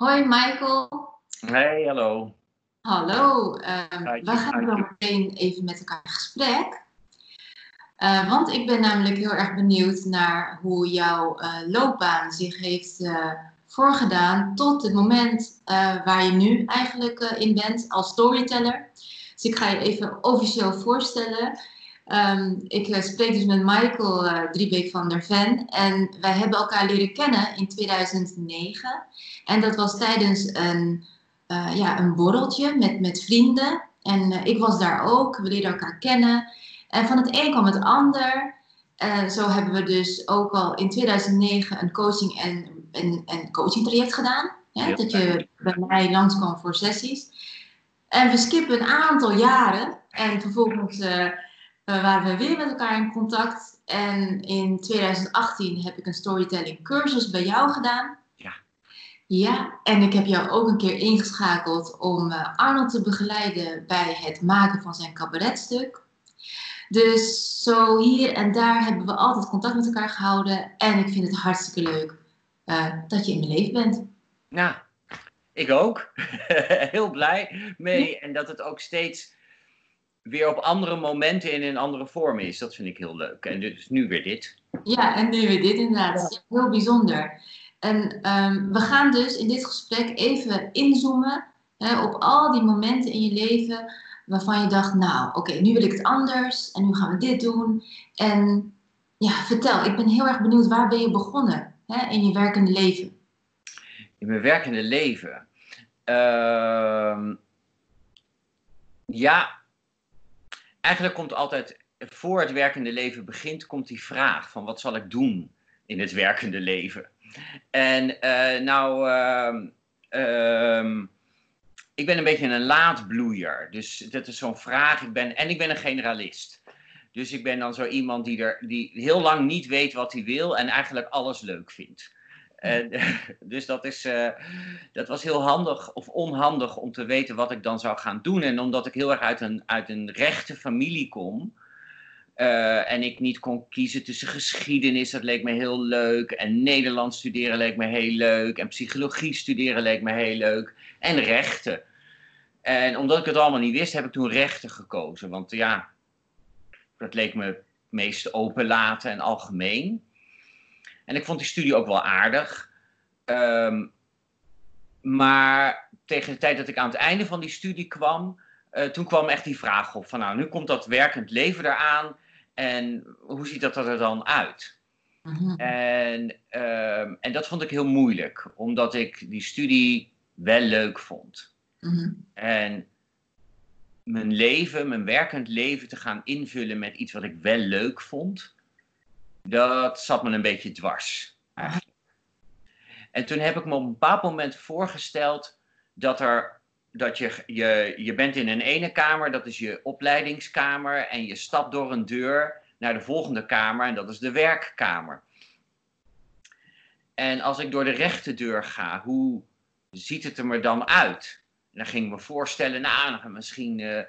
Hoi Michael. Hey, hallo. Hallo. Ehm, we gaan zo meteen even met elkaar in gesprek. Eh, want ik ben namelijk heel erg benieuwd naar hoe jouw eh, loopbaan zich heeft eh, voorgedaan tot het moment waar je nu eigenlijk in bent als storyteller. Dus ik ga je even officieel voorstellen. Ehm, ik eh, spreek dus met Michael eh Driebeek van der Ven en wij hebben elkaar leren kennen in 2009. En dat was tijdens een, eh, ja, een borreltje met, met vrienden. En ik was daar ook, we leerden elkaar kennen. En van het een kwam het ander. En zo hebben we dus ook al in 2009 een coaching en een, een coaching traject gedaan. Hè? Dat je bij mij langskwam voor sessies. En we skippen een aantal jaren. En vervolgens eh, waren we weer met elkaar in contact. En in 2018 heb ik een storytelling cursus bij jou gedaan. Ja. Ja, en ik heb jou ook een keer ingeschakeld om eh, Arnold te begeleiden bij het maken van zijn cabaretstuk. Dus zo hier en daar hebben we altijd contact met elkaar gehouden. En ik vind het hartstikke leuk eh, dat je in mijn leven bent. Nou, ik ook. Heel blij mee. En dat het ook steeds weer op andere momenten en in andere vormen is. Dat vind ik heel leuk. En dus nu weer dit. Ja, en nu weer dit inderdaad. Ja, heel bijzonder. En ehm, we gaan dus in dit gesprek even inzoomen hè, op al die momenten in je leven waarvan je dacht, nou oké, nu wil ik het anders en nu gaan we dit doen. En ja, vertel, ik ben heel erg benieuwd, waar ben je begonnen hè, in je werkende leven? In mijn werkende leven. Ehm, ja, eigenlijk komt altijd, voor het werkende leven begint, komt die vraag van wat zal ik doen in het werkende leven? En eh, nou, ehm, ehm, ik ben een beetje een laadbloeier. Dus dat is zo'n vraag. Ik ben, en ik ben een generalist. Dus ik ben dan zo iemand die, er, die heel lang niet weet wat hij wil en eigenlijk alles leuk vindt. En, dus dat, is, eh, dat was heel handig of onhandig om te weten wat ik dan zou gaan doen. En omdat ik heel erg uit een, uit een rechte familie kom. eh, en ik niet kon kiezen tussen geschiedenis, dat leek me heel leuk. En Nederlands studeren leek me heel leuk. En psychologie studeren leek me heel leuk. En rechten. En omdat ik het allemaal niet wist, heb ik toen rechten gekozen. Want ja, dat leek me het meest openlaten en algemeen. En ik vond die studie ook wel aardig. Ehm, maar tegen de tijd dat ik aan het einde van die studie kwam, eh, toen kwam echt die vraag op van nou, nu komt dat werkend leven eraan en hoe ziet dat er dan uit? Mhm. En, ehm, en dat vond ik heel moeilijk, omdat ik die studie wel leuk vond. Mhm. En mijn leven, mijn werkend leven te gaan invullen met iets wat ik wel leuk vond, dat zat me een beetje dwars. En toen heb ik me op een bepaald moment voorgesteld dat er. Dat je, je, je bent in een ene kamer, dat is je opleidingskamer, en je stapt door een deur naar de volgende kamer, en dat is de werkkamer. En als ik door de rechte deur ga, hoe ziet het er me dan uit? Dan ging ik me voorstellen, nou, misschien eh,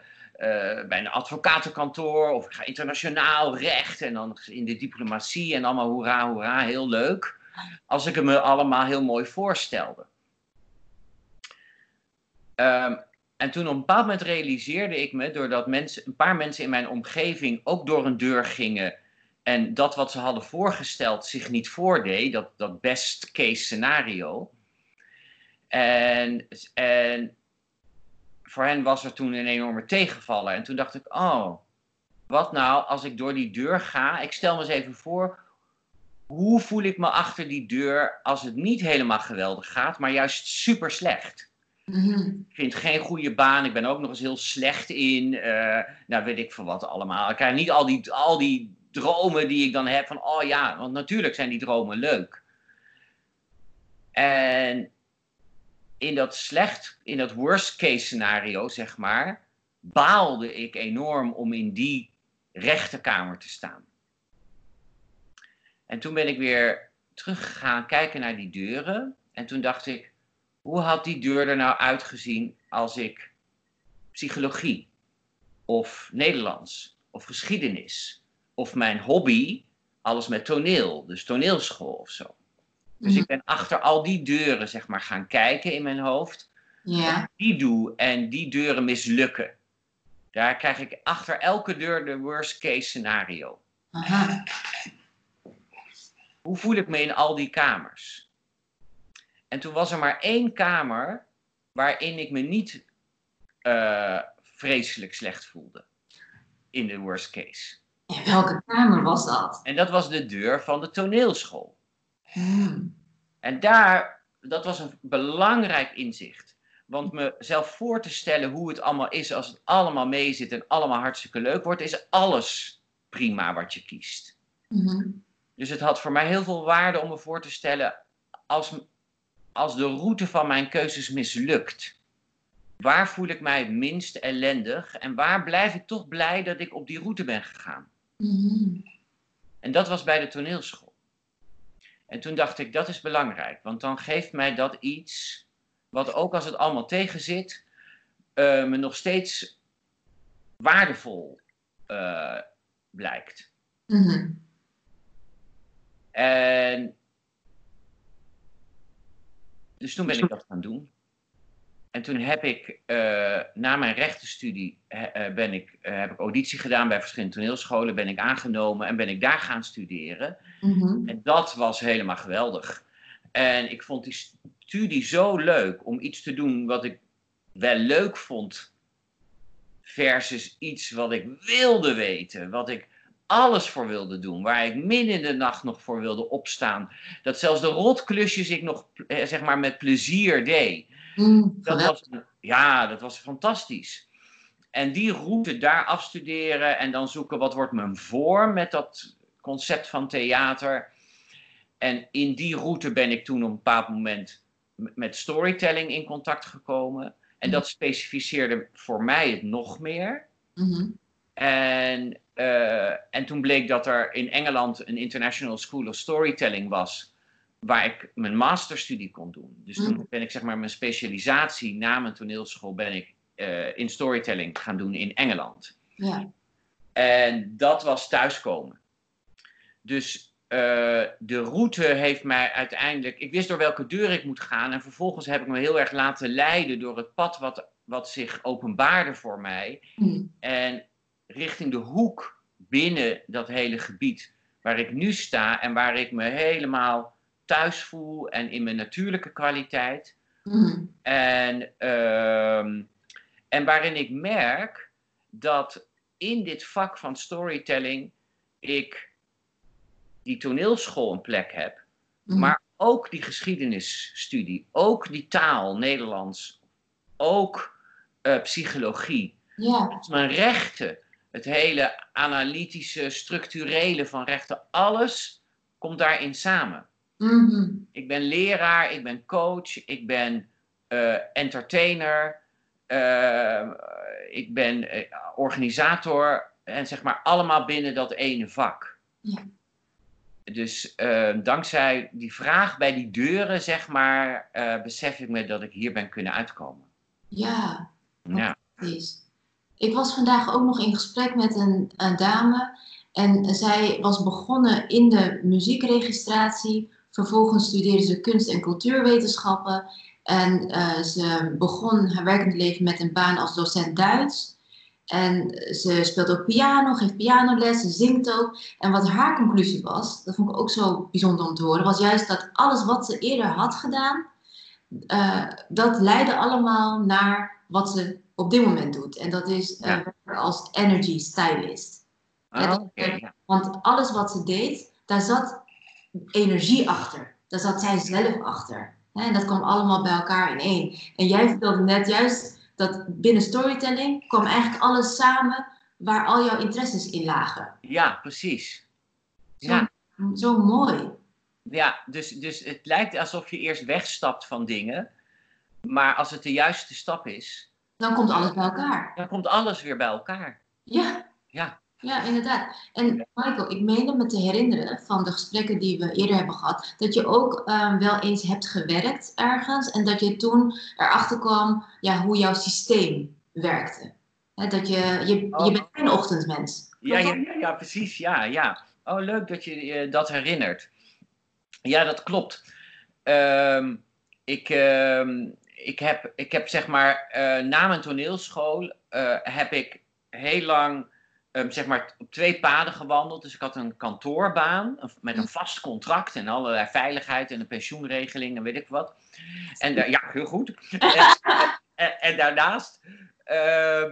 bij een advocatenkantoor of ik ga internationaal recht en dan in de diplomatie en allemaal hoera, hoera, heel leuk. Als ik het me allemaal heel mooi voorstelde. Ehm, en toen op een bepaald moment realiseerde ik me, doordat mensen, een paar mensen in mijn omgeving ook door een deur gingen en dat wat ze hadden voorgesteld zich niet voordeed, dat, dat best case scenario. En, en voor hen was er toen een enorme tegenvaller. En toen dacht ik, oh, wat nou als ik door die deur ga? Ik stel me eens even voor, hoe voel ik me achter die deur als het niet helemaal geweldig gaat, maar juist super slecht? Mhm. Ik vind geen goede baan, ik ben ook nog eens heel slecht in, eh, nou weet ik veel wat allemaal. Ik krijg niet al die, al die dromen die ik dan heb van, oh ja, want natuurlijk zijn die dromen leuk. En in dat slecht, in dat worst case scenario, zeg maar, baalde ik enorm om in die rechterkamer te staan. En toen ben ik weer teruggegaan kijken naar die deuren. En toen dacht ik, hoe had die deur er nou uitgezien als ik psychologie of Nederlands of geschiedenis of mijn hobby, alles met toneel, dus toneelschool of zo. Dus Mhm. ik ben achter al die deuren, zeg maar, gaan kijken in mijn hoofd. Ja. Die doe en die deuren mislukken. Daar krijg ik achter elke deur de worst case scenario. Aha. Hoe voel ik me in al die kamers? En toen was er maar één kamer waarin ik me niet eh, vreselijk slecht voelde. In de worst case. En welke kamer was dat? En dat was de deur van de toneelschool. Hmm. En daar, dat was een belangrijk inzicht. Want mezelf voor te stellen hoe het allemaal is als het allemaal meezit en allemaal hartstikke leuk wordt, is alles prima wat je kiest. Mhm. Dus het had voor mij heel veel waarde om me voor te stellen als, als de route van mijn keuzes mislukt. Waar voel ik mij het minst ellendig en waar blijf ik toch blij dat ik op die route ben gegaan? Mhm. En dat was bij de toneelschool. En toen dacht ik, dat is belangrijk, want dan geeft mij dat iets wat ook als het allemaal tegenzit, eh me nog steeds waardevol eh, blijkt. Mhm. En dus toen ben ik dat gaan doen. En toen heb ik, eh, na mijn rechtenstudie, he- eh, ben ik, eh, heb ik auditie gedaan bij verschillende toneelscholen, ben ik aangenomen en ben ik daar gaan studeren. Mhm. En dat was helemaal geweldig. En ik vond die studie zo leuk om iets te doen wat ik wel leuk vond, versus iets wat ik wilde weten, wat ik alles voor wilde doen, waar ik midden in de nacht nog voor wilde opstaan. Dat zelfs de rotklusjes ik nog eh, zeg maar met plezier deed. Mm, Dat geweldig. was, ja, dat was fantastisch. En die route daar afstuderen en dan zoeken wat wordt mijn vorm met dat concept van theater. En in die route ben ik toen op een bepaald moment met storytelling in contact gekomen. En dat specificeerde voor mij het nog meer. Mhm. En, eh, en toen bleek dat er in Engeland een International School of Storytelling was, waar ik mijn masterstudie kon doen. Dus toen Mm. ben ik zeg maar mijn specialisatie na mijn toneelschool ben ik eh, in storytelling gaan doen in Engeland. Ja. En dat was thuiskomen. Dus eh, de route heeft mij uiteindelijk. Ik wist door welke deur ik moet gaan. En vervolgens heb ik me heel erg laten leiden door het pad wat, wat zich openbaarde voor mij. Mm. En richting de hoek binnen dat hele gebied waar ik nu sta en waar ik me helemaal thuis voel en in mijn natuurlijke kwaliteit. Mhm. En, ehm, en waarin ik merk dat in dit vak van storytelling ik die toneelschool een plek heb, Mhm. maar ook die geschiedenisstudie, ook die taal, Nederlands, ook eh, psychologie. Ja. Dus mijn rechten, het hele analytische, structurele van rechten, alles komt daarin samen. Mhm. Ik ben leraar, ik ben coach, ik ben eh, entertainer, eh, ik ben eh, organisator en zeg maar allemaal binnen dat ene vak. Ja. Dus dankzij die vraag bij die deuren, zeg maar, besef ik me dat ik hier ben kunnen uitkomen. Ja. Ja. Precies. Ik was vandaag ook nog in gesprek met een, een dame en zij was begonnen in de muziekregistratie. Vervolgens studeerde ze kunst- en cultuurwetenschappen en eh, ze begon haar werkende leven met een baan als docent Duits. En ze speelt ook piano, geeft pianoles, ze zingt ook. En wat haar conclusie was, dat vond ik ook zo bijzonder om te horen, was juist dat alles wat ze eerder had gedaan, eh, dat leidde allemaal naar wat ze op dit moment doet. En dat is eh, Ja. als energy stylist. Ah. Want alles wat ze deed, daar zat energie achter. Daar zat zij zelf achter. En dat kwam allemaal bij elkaar in één. En jij vertelde net juist dat binnen storytelling kwam eigenlijk alles samen waar al jouw interesses in lagen. ja, precies. Zo, Ja. zo mooi. Ja, dus, dus het lijkt alsof je eerst wegstapt van dingen. Maar als het de juiste stap is, Dan komt alles bij elkaar. dan komt alles weer bij elkaar. Ja, Ja, ja inderdaad. En Michael, ik meende me te herinneren van de gesprekken die we eerder hebben gehad, dat je ook ehm, wel eens hebt gewerkt ergens en dat je toen erachter kwam ja, hoe jouw systeem werkte. Dat je, je, Oh. je bent geen ochtendmens. ja, ja, ja, precies. Ja, ja. Oh, leuk dat je eh, dat herinnert. Ja, dat klopt. ehm, ik, ehm, ik, heb, ik heb zeg maar eh, na mijn toneelschool eh, heb ik heel lang ehm, zeg maar op twee paden gewandeld. Dus ik had een kantoorbaan met een vast contract en allerlei veiligheid en een pensioenregeling en weet ik wat. En ja, heel goed. en, en, daarnaast uh,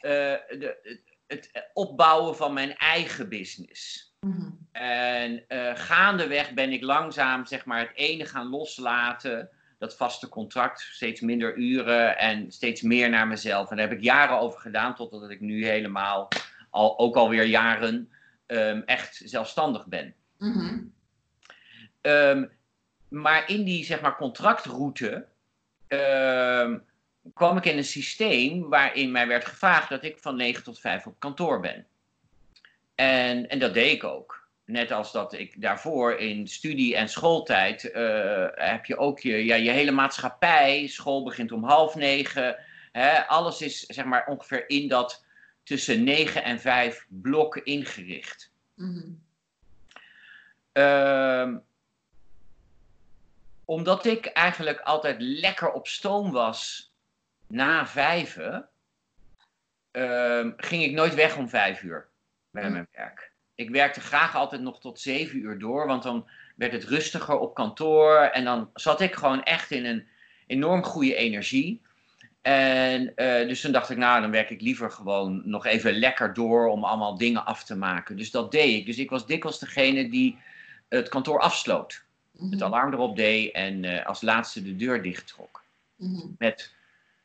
de, het opbouwen van mijn eigen business. Mhm. En uh, gaandeweg ben ik langzaam zeg maar, het ene gaan loslaten. Dat vaste contract, steeds minder uren en steeds meer naar mezelf. En daar heb ik jaren over gedaan, totdat ik nu helemaal, al, ook alweer jaren, um, echt zelfstandig ben. Mhm. um, maar in die zeg maar, contractroute um, kwam ik in een systeem waarin mij werd gevraagd dat ik van 9 tot 5 op kantoor ben. En, en dat deed ik ook. Net als dat ik daarvoor in studie- en schooltijd uh, heb je ook je, ja, je hele maatschappij. School begint om half negen. Hè, alles is zeg maar ongeveer in dat tussen negen en vijf blok ingericht. Mm omdat ik eigenlijk altijd lekker op stoom was na vijven, uh, ging ik nooit weg om vijf uur bij mijn werk. Ik werkte graag altijd nog tot zeven uur door, want dan werd het rustiger op kantoor en dan zat ik gewoon echt in een enorm goede energie. En uh, dus toen dacht ik, nou, dan werk ik liever gewoon nog even lekker door om allemaal dingen af te maken. Dus dat deed ik. Dus ik was dikwijls degene die het kantoor afsloot. Het mhm. alarm erop deed en uh, als laatste de deur dicht trok. Mm Met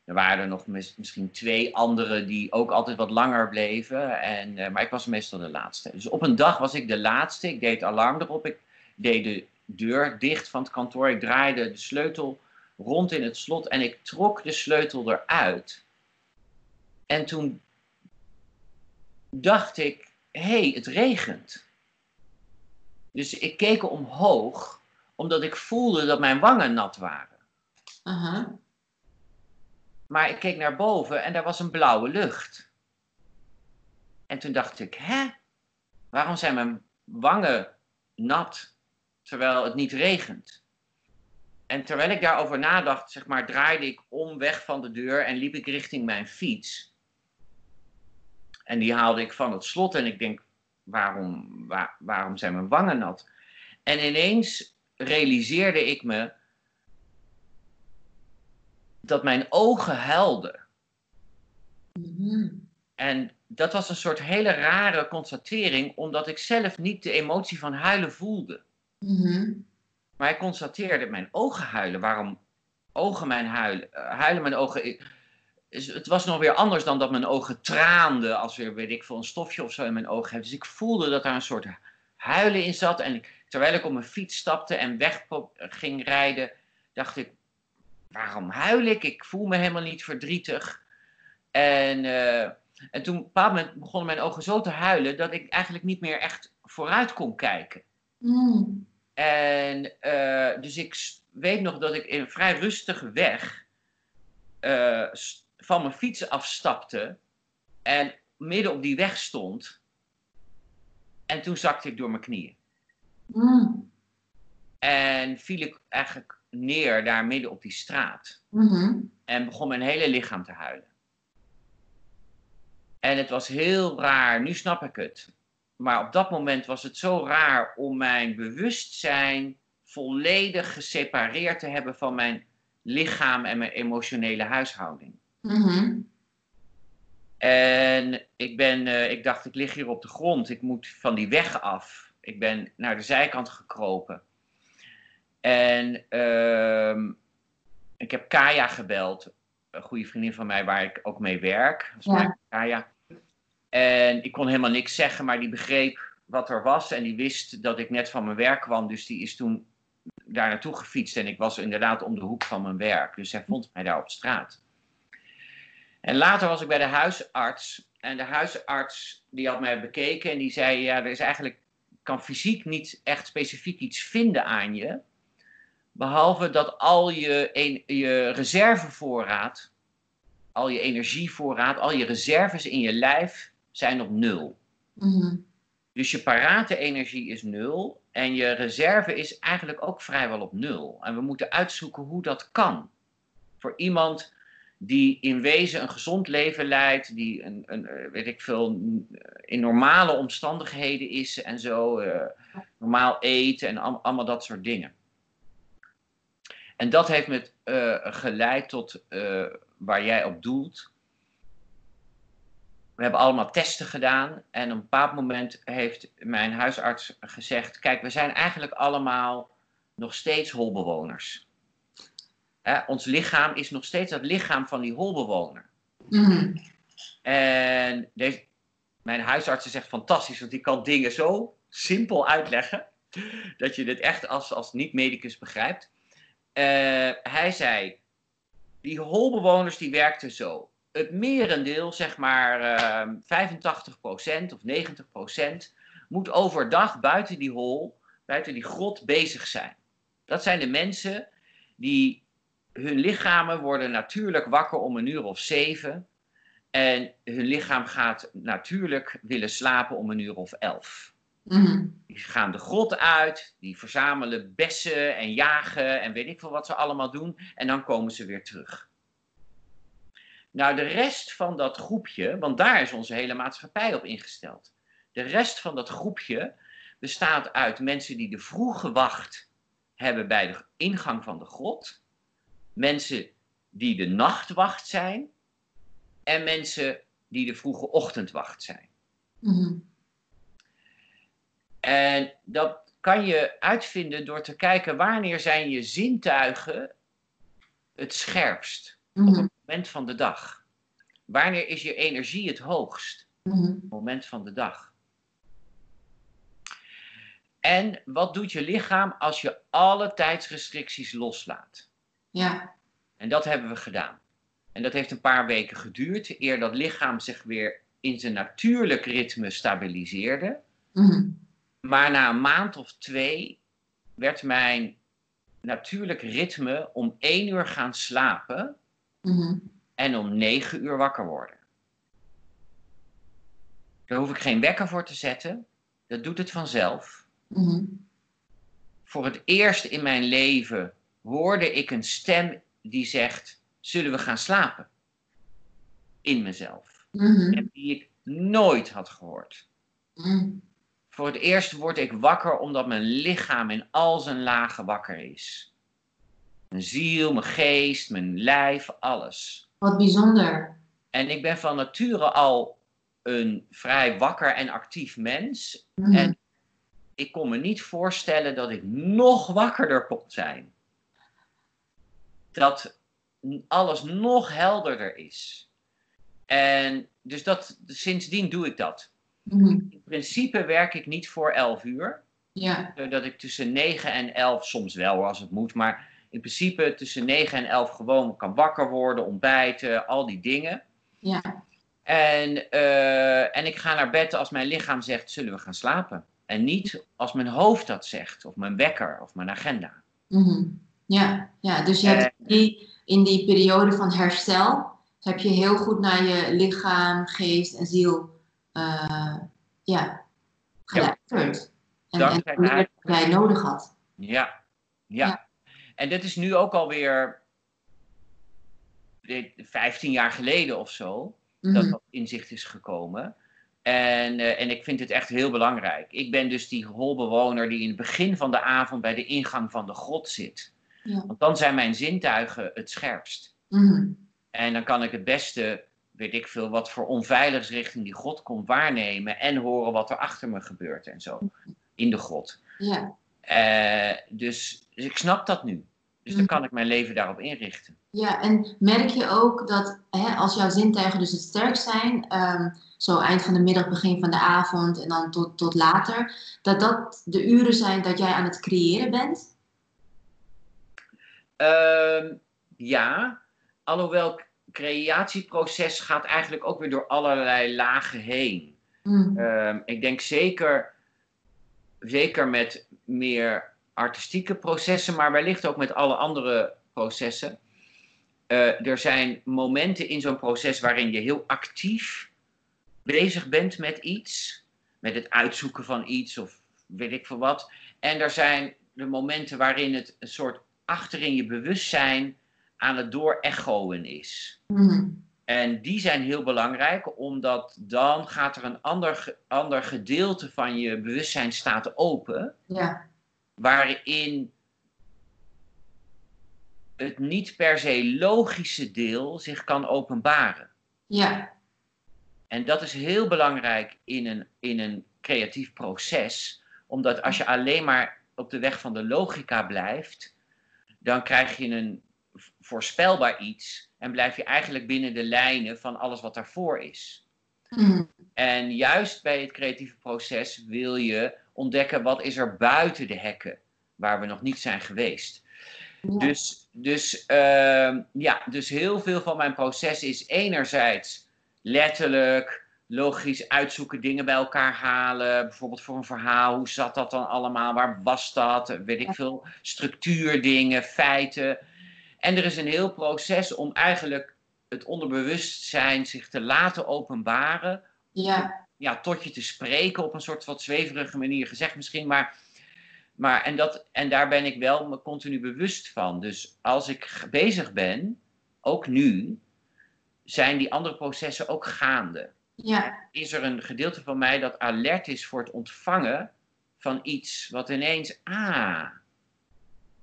er waren er nog misschien twee anderen die ook altijd wat langer bleven. En, uh, maar ik was meestal de laatste. Dus op een dag was ik de laatste. Ik deed het alarm erop. Ik deed de deur dicht van het kantoor. Ik draaide de sleutel rond in het slot en ik trok de sleutel eruit. En toen dacht ik: hé, hey, het regent. Dus ik keek omhoog, omdat ik voelde dat mijn wangen nat waren. Uh maar ik keek naar boven en daar was een blauwe lucht. En toen dacht ik, hè? Waarom zijn mijn wangen nat terwijl het niet regent? En terwijl ik daarover nadacht, zeg maar, draaide ik om weg van de deur en liep ik richting mijn fiets. En die haalde ik van het slot en ik denk, waarom, waarom zijn mijn wangen nat? En ineens realiseerde ik me dat mijn ogen huilden. En dat was een soort hele rare constatering, omdat ik zelf niet de emotie van huilen voelde. Mhm. Maar ik constateerde mijn ogen huilen. Waarom ogen mijn huilen? Uh, huilen mijn ogen. Het was nog weer anders dan dat mijn ogen traanden als weer, weet ik veel, een stofje of zo in mijn ogen heb. Dus ik voelde dat daar een soort huilen in zat. En terwijl ik op mijn fiets stapte en weg ging rijden, dacht ik, waarom huil ik? Ik voel me helemaal niet verdrietig. En, uh, en toen op een moment begonnen mijn ogen zo te huilen dat ik eigenlijk niet meer echt vooruit kon kijken. Mm. En uh, dus ik weet nog dat ik in een vrij rustige weg uh, van mijn fiets afstapte en midden op die weg stond. En toen zakte ik door mijn knieën. Mm. En viel ik eigenlijk neer daar midden op die straat. Mhm. En begon mijn hele lichaam te huilen. En het was heel raar, nu snap ik het. Maar op dat moment was het zo raar om mijn bewustzijn volledig gesepareerd te hebben van mijn lichaam en mijn emotionele huishouding. Mhm. En ik, ben, uh, ik dacht, ik lig hier op de grond, ik moet van die weg af. Ik ben naar de zijkant gekropen. En uh, ik heb Kaya gebeld, een goede vriendin van mij waar ik ook mee werk. Ja. Kaya. En ik kon helemaal niks zeggen, maar die begreep wat er was en die wist dat ik net van mijn werk kwam. Dus die is toen daar naartoe gefietst en ik was inderdaad om de hoek van mijn werk. Dus zij vond mij daar op straat. En later was ik bij de huisarts en de huisarts die had mij bekeken en die zei, ja, er is eigenlijk, kan fysiek niet echt specifiek iets vinden aan je. Behalve dat al je, je reservevoorraad, al je energievoorraad, al je reserves in je lijf zijn op nul. Mhm. Dus je parate energie is nul en je reserve is eigenlijk ook vrijwel op nul. En we moeten uitzoeken hoe dat kan. Voor iemand die in wezen een gezond leven leidt, die een, een eh, weet ik veel, in normale omstandigheden is en zo, uh, normaal eet en al, allemaal dat soort dingen. En dat heeft me uh, geleid tot waar jij op doelt. We hebben allemaal testen gedaan en op een bepaald moment heeft mijn huisarts gezegd: Kijk, we zijn eigenlijk allemaal nog steeds holbewoners. Hè, ons lichaam is nog steeds het lichaam van die holbewoner. Mm En deze, mijn huisarts zegt fantastisch, want die kan dingen zo simpel uitleggen dat je dit echt als, als niet-medicus begrijpt. Uh, hij zei, die holbewoners die werkten zo. Het merendeel, zeg maar uh, 85% of 90%, moet overdag buiten die hol, buiten die grot bezig zijn. Dat zijn de mensen die hun lichamen worden natuurlijk wakker om een uur of zeven. En hun lichaam gaat natuurlijk willen slapen om een uur of elf. Mhm. Die gaan de grot uit, die verzamelen bessen en jagen en weet ik veel wat ze allemaal doen. En dan komen ze weer terug. Nou, de rest van dat groepje, want daar is onze hele maatschappij op ingesteld. De rest van dat groepje bestaat uit mensen die de vroege wacht hebben bij de ingang van de grot mensen die de nachtwacht zijn en mensen die de vroege ochtendwacht zijn. Mhm. En dat kan je uitvinden door te kijken wanneer zijn je zintuigen het scherpst op mhm. Moment van de dag. Wanneer is je energie het hoogst mhm. moment van de dag. En wat doet je lichaam als je alle tijdsrestricties loslaat? Ja. En dat hebben we gedaan. En dat heeft een paar weken geduurd, eer dat lichaam zich weer in zijn natuurlijk ritme stabiliseerde. Mhm. Maar na een maand of twee werd mijn natuurlijk ritme om één uur gaan slapen mhm. en om negen uur wakker worden. Daar hoef ik geen wekker voor te zetten. Dat doet het vanzelf. Mhm. Voor het eerst in mijn leven hoorde ik een stem die zegt: Zullen we gaan slapen? In mezelf. Mm En die ik nooit had gehoord. Mhm. Voor het eerst word ik wakker omdat mijn lichaam in al zijn lagen wakker is. Mijn ziel, mijn geest, mijn lijf, alles. Wat bijzonder. En ik ben van nature al een vrij wakker en actief mens. Mhm. En ik kon me niet voorstellen dat ik nog wakkerder kon zijn dat alles nog helderder is. En dus dat, sindsdien doe ik dat. Mhm. In principe werk ik niet voor 11 uur. Ja. Dat ik tussen 9 en 11, soms wel als het moet, maar in principe tussen 9 en 11 gewoon kan wakker worden, ontbijten, al die dingen. Ja. En, uh, en ik ga naar bed als mijn lichaam zegt, zullen we gaan slapen? En niet als mijn hoofd dat zegt, of mijn wekker, of mijn agenda. Mm ja, ja, dus je hebt die, in die periode van herstel heb je heel goed naar je lichaam, geest en ziel uh, ja, geluisterd. En, en wat jij nodig had. Ja, ja, ja. En dit is nu ook alweer 15 jaar geleden of zo, dat mhm. dat inzicht is gekomen. En, uh, en ik vind het echt heel belangrijk. Ik ben dus die holbewoner die in het begin van de avond bij de ingang van de grot zit. Ja. Want dan zijn mijn zintuigen het scherpst. Mhm. En dan kan ik het beste, weet ik veel, wat voor onveiligs richting die grot komt waarnemen en horen wat er achter me gebeurt en zo. In de grot. Ja. Uh, dus, dus ik snap dat nu. Dus dan mhm. kan ik mijn leven daarop inrichten. Ja, en merk je ook dat hè, als jouw zintuigen dus het sterkst zijn, um, zo eind van de middag, begin van de avond en dan tot, tot later, dat dat de uren zijn dat jij aan het creëren bent? Uh, ja, alhoewel het creatieproces gaat eigenlijk ook weer door allerlei lagen heen. Mm. Ehm, ik denk zeker, zeker met meer artistieke processen, maar wellicht ook met alle andere processen. Uh, er zijn momenten in zo'n proces waarin je heel actief bezig bent met iets, met het uitzoeken van iets of weet ik veel wat. En er zijn de momenten waarin het een soort achterin je bewustzijn aan het doorechoen is. Mm. En die zijn heel belangrijk, omdat dan gaat er een ander, ander gedeelte van je bewustzijn staat open, Ja. waarin het niet per se logische deel zich kan openbaren. Ja. En dat is heel belangrijk in een, in een creatief proces, omdat als je alleen maar op de weg van de logica blijft, dan krijg je een voorspelbaar iets en blijf je eigenlijk binnen de lijnen van alles wat daarvoor is. Mm. En juist bij het creatieve proces wil je ontdekken wat is er buiten de hekken waar we nog niet zijn geweest. Ja. Dus, dus, ehm, ja, dus heel veel van mijn proces is enerzijds letterlijk, logisch uitzoeken, dingen bij elkaar halen. Bijvoorbeeld voor een verhaal, hoe zat dat dan allemaal? Waar was dat? Weet ik veel. Structuurdingen, feiten. En er is een heel proces om eigenlijk het onderbewustzijn zich te laten openbaren Ja. ja, tot je te spreken op een soort wat zweverige manier gezegd misschien, maar, maar en, dat, en daar ben ik wel me continu bewust van. Dus als ik bezig ben, ook nu, zijn die andere processen ook gaande. Ja. Is er een gedeelte van mij dat alert is voor het ontvangen van iets wat ineens, ah,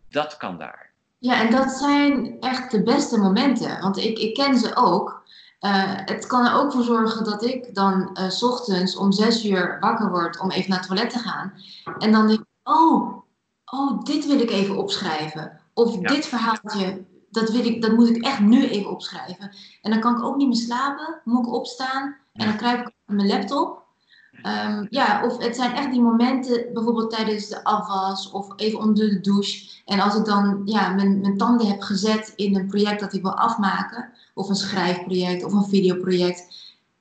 dat kan daar. Ja, en dat zijn echt de beste momenten. Want ik, ik ken ze ook. Eh, het kan er ook voor zorgen dat ik dan eh, 's ochtends om zes uur wakker word om even naar het toilet te gaan. En dan denk ik, oh, oh, dit wil ik even opschrijven. Of Ja. dit verhaaltje, dat, wil ik, dat moet ik echt nu even opschrijven. En dan kan ik ook niet meer slapen, moet ik opstaan. En dan kruip ik op mijn laptop. Ehm, ja, of het zijn echt die momenten, bijvoorbeeld tijdens de afwas of even onder de douche. En als ik dan ja, mijn, mijn tanden heb gezet in een project dat ik wil afmaken, of een schrijfproject of een videoproject,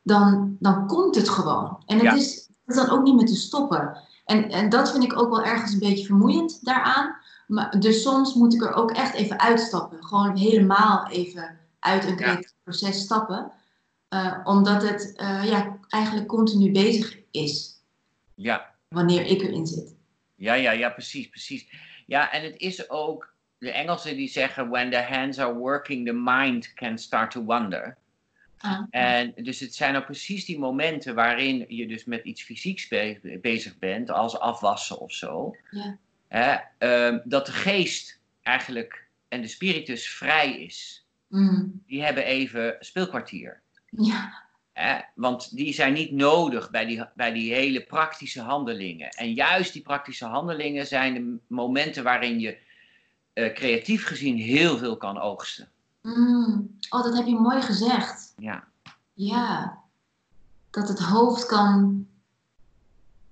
dan, dan komt het gewoon. En het Ja. is, het is dan ook niet meer te stoppen. En, en dat vind ik ook wel ergens een beetje vermoeiend daaraan. Maar, dus soms moet ik er ook echt even uitstappen. Gewoon helemaal even uit een Ja. creatief proces stappen. Eh, omdat het eh, ja, eigenlijk continu bezig is Ja, wanneer ik erin zit. Ja, ja, ja, precies, precies. Ja, en het is ook, de Engelsen die zeggen, when the hands are working, the mind can start to wonder. Ah, En dus het zijn ook precies die momenten waarin je dus met iets fysieks be- bezig bent, als afwassen of zo. Ja. Hè, ehm, dat de geest eigenlijk en de spiritus vrij is. mm, Die hebben even speelkwartier. Ja, Hè? Want die zijn niet nodig bij die, bij die hele praktische handelingen. En juist die praktische handelingen zijn de momenten waarin je eh, creatief gezien heel veel kan oogsten. mm. Oh, dat heb je mooi gezegd. Ja, Ja, dat het hoofd kan,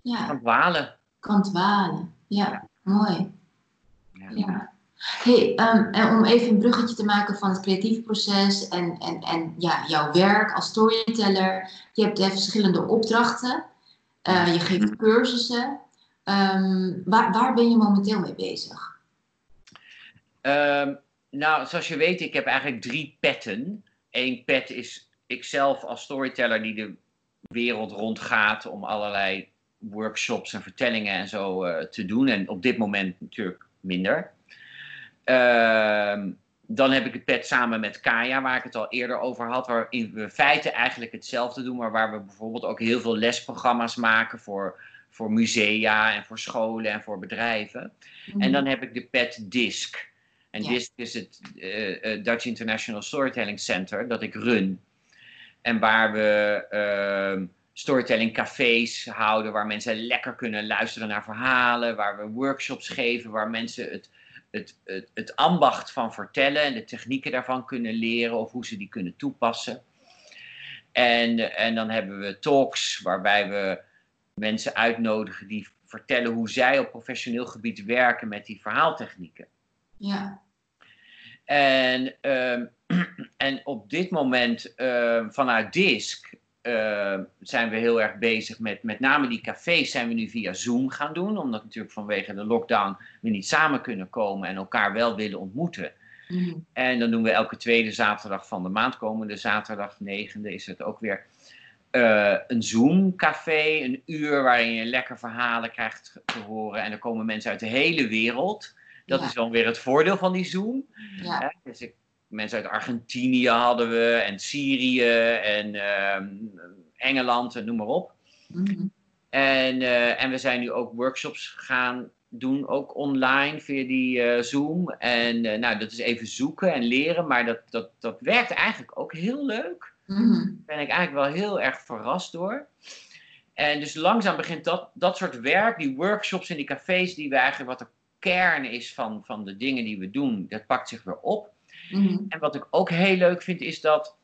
ja, van dwalen. kan dwalen. Ja, mooi. Ja. Ja. Hey, ehm, en om even een bruggetje te maken van het creatieve proces en, en, en ja, jouw werk als storyteller. Je hebt eh, verschillende opdrachten. Eh, je geeft cursussen. Ehm, waar, waar ben je momenteel mee bezig? Ehm, nou, zoals je weet, ik heb eigenlijk drie petten. Eén pet is ikzelf als storyteller die de wereld rondgaat om allerlei workshops en vertellingen en zo eh, te doen. En op dit moment natuurlijk minder. Ehm, dan heb ik het pet samen met Kaya, waar ik het al eerder over had, waarin we in feite eigenlijk hetzelfde doen, maar waar we bijvoorbeeld ook heel veel lesprogramma's maken voor, voor musea en voor scholen en voor bedrijven. En dan heb ik de pet DISC. En Ja. DISC is het eh, eh, Dutch International Storytelling Center dat ik run. En waar we ehm, storytelling cafés houden, waar mensen lekker kunnen luisteren naar verhalen, waar we workshops geven, waar mensen het, het, het, het ambacht van vertellen en de technieken daarvan kunnen leren of hoe ze die kunnen toepassen. En, en dan hebben we talks waarbij we mensen uitnodigen die vertellen hoe zij op professioneel gebied werken met die verhaaltechnieken. Ja, En, ehm, en op dit moment ehm, vanuit DISC ehm, zijn we heel erg bezig met, met name die cafés zijn we nu via Zoom gaan doen, omdat natuurlijk vanwege de lockdown we niet samen kunnen komen en elkaar wel willen ontmoeten. mhm, En dan doen we elke tweede zaterdag van de maand, komende zaterdag, negende is het ook weer. eh, een Zoom-café, een uur waarin je lekker verhalen krijgt te horen. En er komen mensen uit de hele wereld. Dat Ja. is dan weer het voordeel van die Zoom. Ja. Dus ik, mensen uit Argentinië hadden we, en Syrië, en ehm, Engeland, en noem maar op. Mhm. En, eh, en we zijn nu ook workshops gaan doen, ook online via die eh, Zoom. En eh, nou, dat is even zoeken en leren, maar dat, dat, dat werkt eigenlijk ook heel leuk. Mhm. Daar ben ik eigenlijk wel heel erg verrast door. En dus langzaam begint dat, dat soort werk, die workshops en die cafés, die we eigenlijk wat de kern is van, van de dingen die we doen, dat pakt zich weer op. Mhm. En wat ik ook heel leuk vind, is dat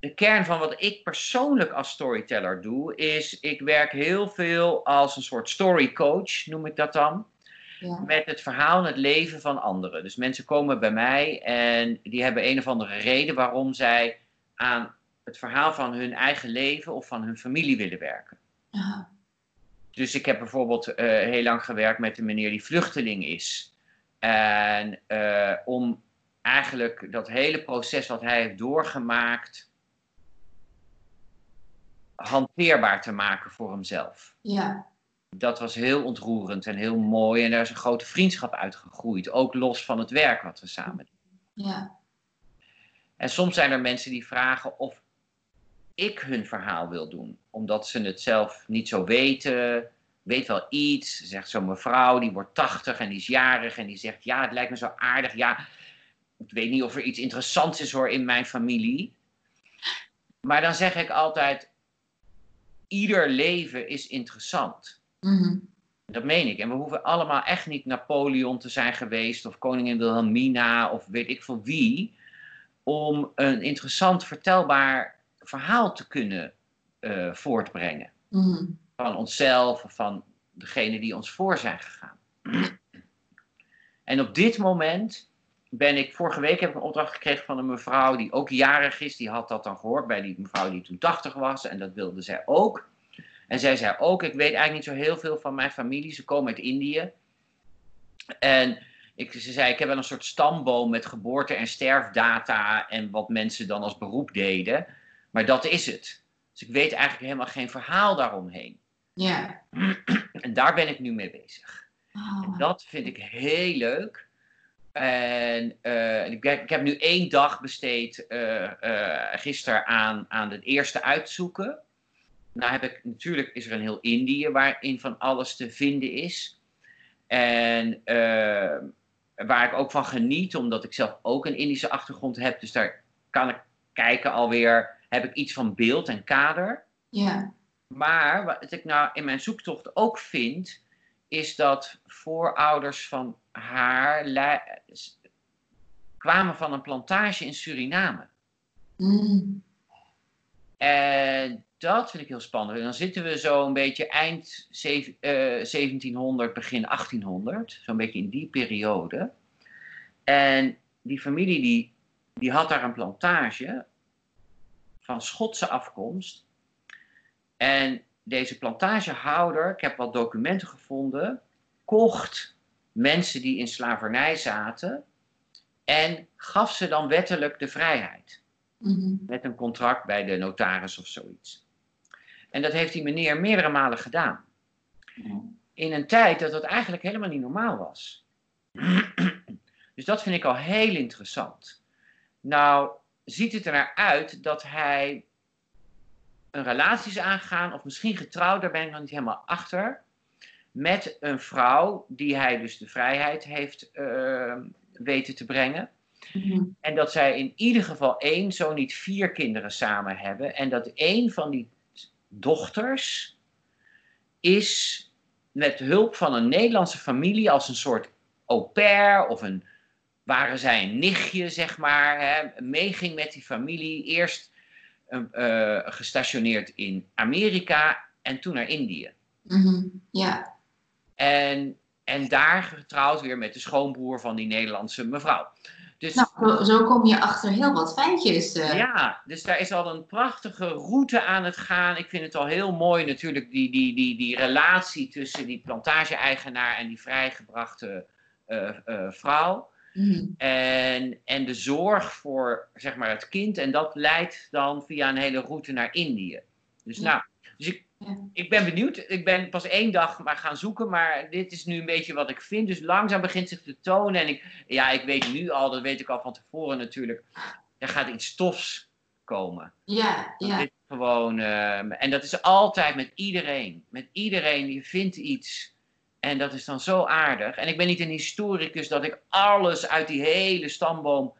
de kern van wat ik persoonlijk als storyteller doe, is ik werk heel veel als een soort story coach, noem ik dat dan. Ja. Met het verhaal en het leven van anderen. Dus mensen komen bij mij en die hebben een of andere reden waarom zij aan het verhaal van hun eigen leven of van hun familie willen werken. Aha. Dus ik heb bijvoorbeeld eh, heel lang gewerkt met een meneer die vluchteling is. En eh, om eigenlijk dat hele proces wat hij heeft doorgemaakt hanteerbaar te maken voor hemzelf. Ja. Dat was heel ontroerend en heel mooi. En daar is een grote vriendschap uitgegroeid. Ook los van het werk wat we samen doen. Ja. En soms zijn er mensen die vragen of ik hun verhaal wil doen. Omdat ze het zelf niet zo weten. Weet wel iets. Zegt zo'n mevrouw, die wordt 80 en die is jarig. En die zegt, ja, het lijkt me zo aardig. Ja, ik weet niet of er iets interessants is hoor in mijn familie. Maar dan zeg ik altijd, ieder leven is interessant. Mhm. Dat meen ik. En we hoeven allemaal echt niet Napoleon te zijn geweest, of koningin Wilhelmina, of weet ik veel wie, om een interessant, vertelbaar verhaal te kunnen eh, voortbrengen. Mhm. Van onszelf of van degene die ons voor zijn gegaan. En op dit moment ben ik, vorige week heb ik een opdracht gekregen van een mevrouw die ook jarig is. Die had dat dan gehoord bij die mevrouw die toen 80 was en dat wilde zij ook. En zij zei ook, ik weet eigenlijk niet zo heel veel van mijn familie. Ze komen uit Indië. En ik, ze zei, ik heb wel een soort stamboom met geboorte- en sterfdata en wat mensen dan als beroep deden. Maar dat is het. Dus ik weet eigenlijk helemaal geen verhaal daaromheen. Ja. En daar ben ik nu mee bezig. Oh. En dat vind ik heel leuk. En eh, ik, ik heb nu één dag besteed uh, uh, gisteren aan, aan het eerste uitzoeken. Nou heb ik, natuurlijk is er een heel Indië waarin van alles te vinden is. En waar ik ook van geniet, omdat ik zelf ook een Indische achtergrond heb. Dus daar kan ik kijken alweer, heb ik iets van beeld en kader. Ja. Maar wat ik nou in mijn zoektocht ook vind, is dat voorouders van haar kwamen van een plantage in Suriname. Mm. En dat vind ik heel spannend. En dan zitten we zo een beetje eind zeven, uh, 1700, begin 1800, zo'n beetje in die periode. En die familie die, die had daar een plantage van Schotse afkomst. En deze plantagehouder, ik heb wat documenten gevonden, kocht mensen die in slavernij zaten en gaf ze dan wettelijk de vrijheid. Mm -hmm. Met een contract bij de notaris of zoiets. En dat heeft die meneer meerdere malen gedaan. In een tijd dat dat eigenlijk helemaal niet normaal was. dus dat vind ik al heel interessant. Nou, ziet het er naar uit dat hij een relatie is aangegaan, of misschien getrouwd, daar ben ik nog niet helemaal achter, met een vrouw die hij dus de vrijheid heeft uh, weten te brengen. Mm -hmm. En dat zij in ieder geval één, zo niet vier kinderen samen hebben. En dat één van die dochters is met hulp van een Nederlandse familie als een soort au pair of een, waren zij een nichtje, zeg maar, hè, meeging met die familie. Eerst uh, gestationeerd in Amerika en toen naar Indië. Mm -hmm. Ja. En, en daar getrouwd weer met de schoonbroer van die Nederlandse mevrouw. Dus, nou, zo, zo, kom je achter heel wat feitjes. Uh. Ja, dus daar is al een prachtige route aan het gaan. Ik vind het al heel mooi natuurlijk, die, die, die, die relatie tussen die plantage-eigenaar en die vrijgebrachte uh, uh, vrouw. Mm -hmm. en, en de zorg voor zeg maar, het kind. En dat leidt dan via een hele route naar Indië. Dus Ja. nou, dus ik, Ja. ik ben benieuwd. Ik ben pas één dag maar gaan zoeken, maar dit is nu een beetje wat ik vind. Dus langzaam begint zich te tonen. En ik, ja, ik weet nu al, dat weet ik al van tevoren natuurlijk, er gaat iets tofs komen. Ja, ja, Dit gewoon, ehm, en dat is altijd met iedereen. Met iedereen, je vindt iets. En dat is dan zo aardig. En ik ben niet een historicus dat ik alles uit die hele stamboom.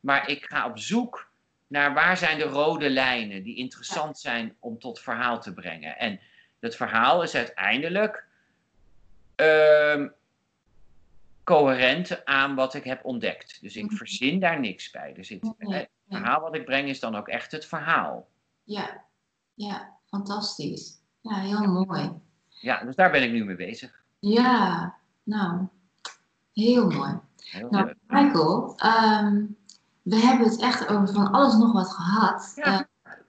Maar ik ga op zoek naar waar zijn de rode lijnen die interessant zijn om tot verhaal te brengen. En dat verhaal is uiteindelijk ehm, coherent aan wat ik heb ontdekt. Dus ik Mhm. verzin daar niks bij. Zit, Nee, het verhaal wat ik breng is dan ook echt het verhaal. ja, ja, fantastisch. Ja, heel mooi. Ja, dus daar ben ik nu mee bezig. Ja, nou, heel mooi. Heel Nou, leuk. Michael, ehm, we hebben het echt over van alles nog wat gehad. Ja. Eh,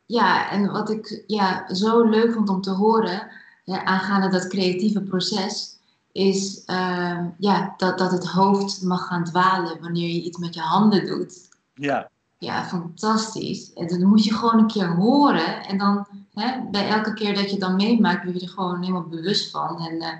ja, en wat ik ja, zo leuk vond om te horen, ja, aangaande dat creatieve proces, is ehm, ja, dat, dat het hoofd mag gaan dwalen wanneer je iets met je handen doet. Ja, Ja, fantastisch. En dat moet je gewoon een keer horen. En dan hè, bij elke keer dat je het dan meemaakt, word je er gewoon helemaal bewust van. En eh,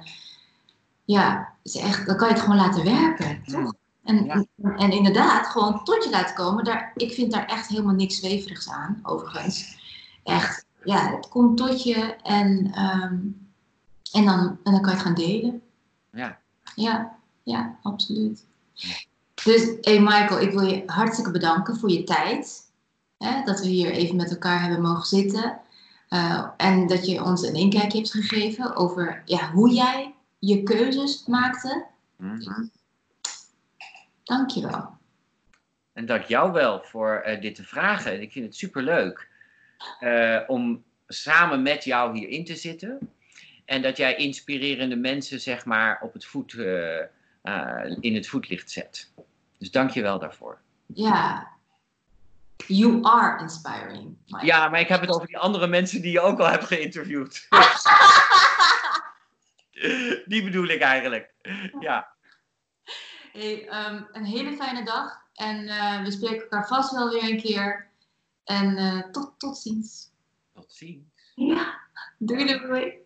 ja, is echt, dan kan je het gewoon laten werken, toch? En, Ja. en, en inderdaad, gewoon tot je laten komen. Daar, ik vind daar echt helemaal niks zweverigs aan, overigens. Echt, ja, het komt tot je en, ehm, en, dan, en dan kan je het gaan delen. ja. Ja, ja, absoluut. Dus, hey Michael, ik wil je hartstikke bedanken voor je tijd. Hè, dat we hier even met elkaar hebben mogen zitten. Eh, en dat je ons een inkijkje hebt gegeven over ja, hoe jij je keuzes maakte. Mhm. Dankjewel. En dank jou wel voor eh, dit te vragen. Ik vind het superleuk eh om samen met jou hierin te zitten. En dat jij inspirerende mensen, zeg maar, op het voet, eh, in het voetlicht zet. Dus dank je wel daarvoor. Ja, you are inspiring. Ja, maar ik heb het over die andere mensen die je ook al hebt geïnterviewd. Die bedoel ik eigenlijk. Ja, Hey, ehm, een hele fijne dag. En eh, we spreken elkaar vast wel weer een keer. En eh, tot, tot ziens. tot ziens. Ja, doei doei.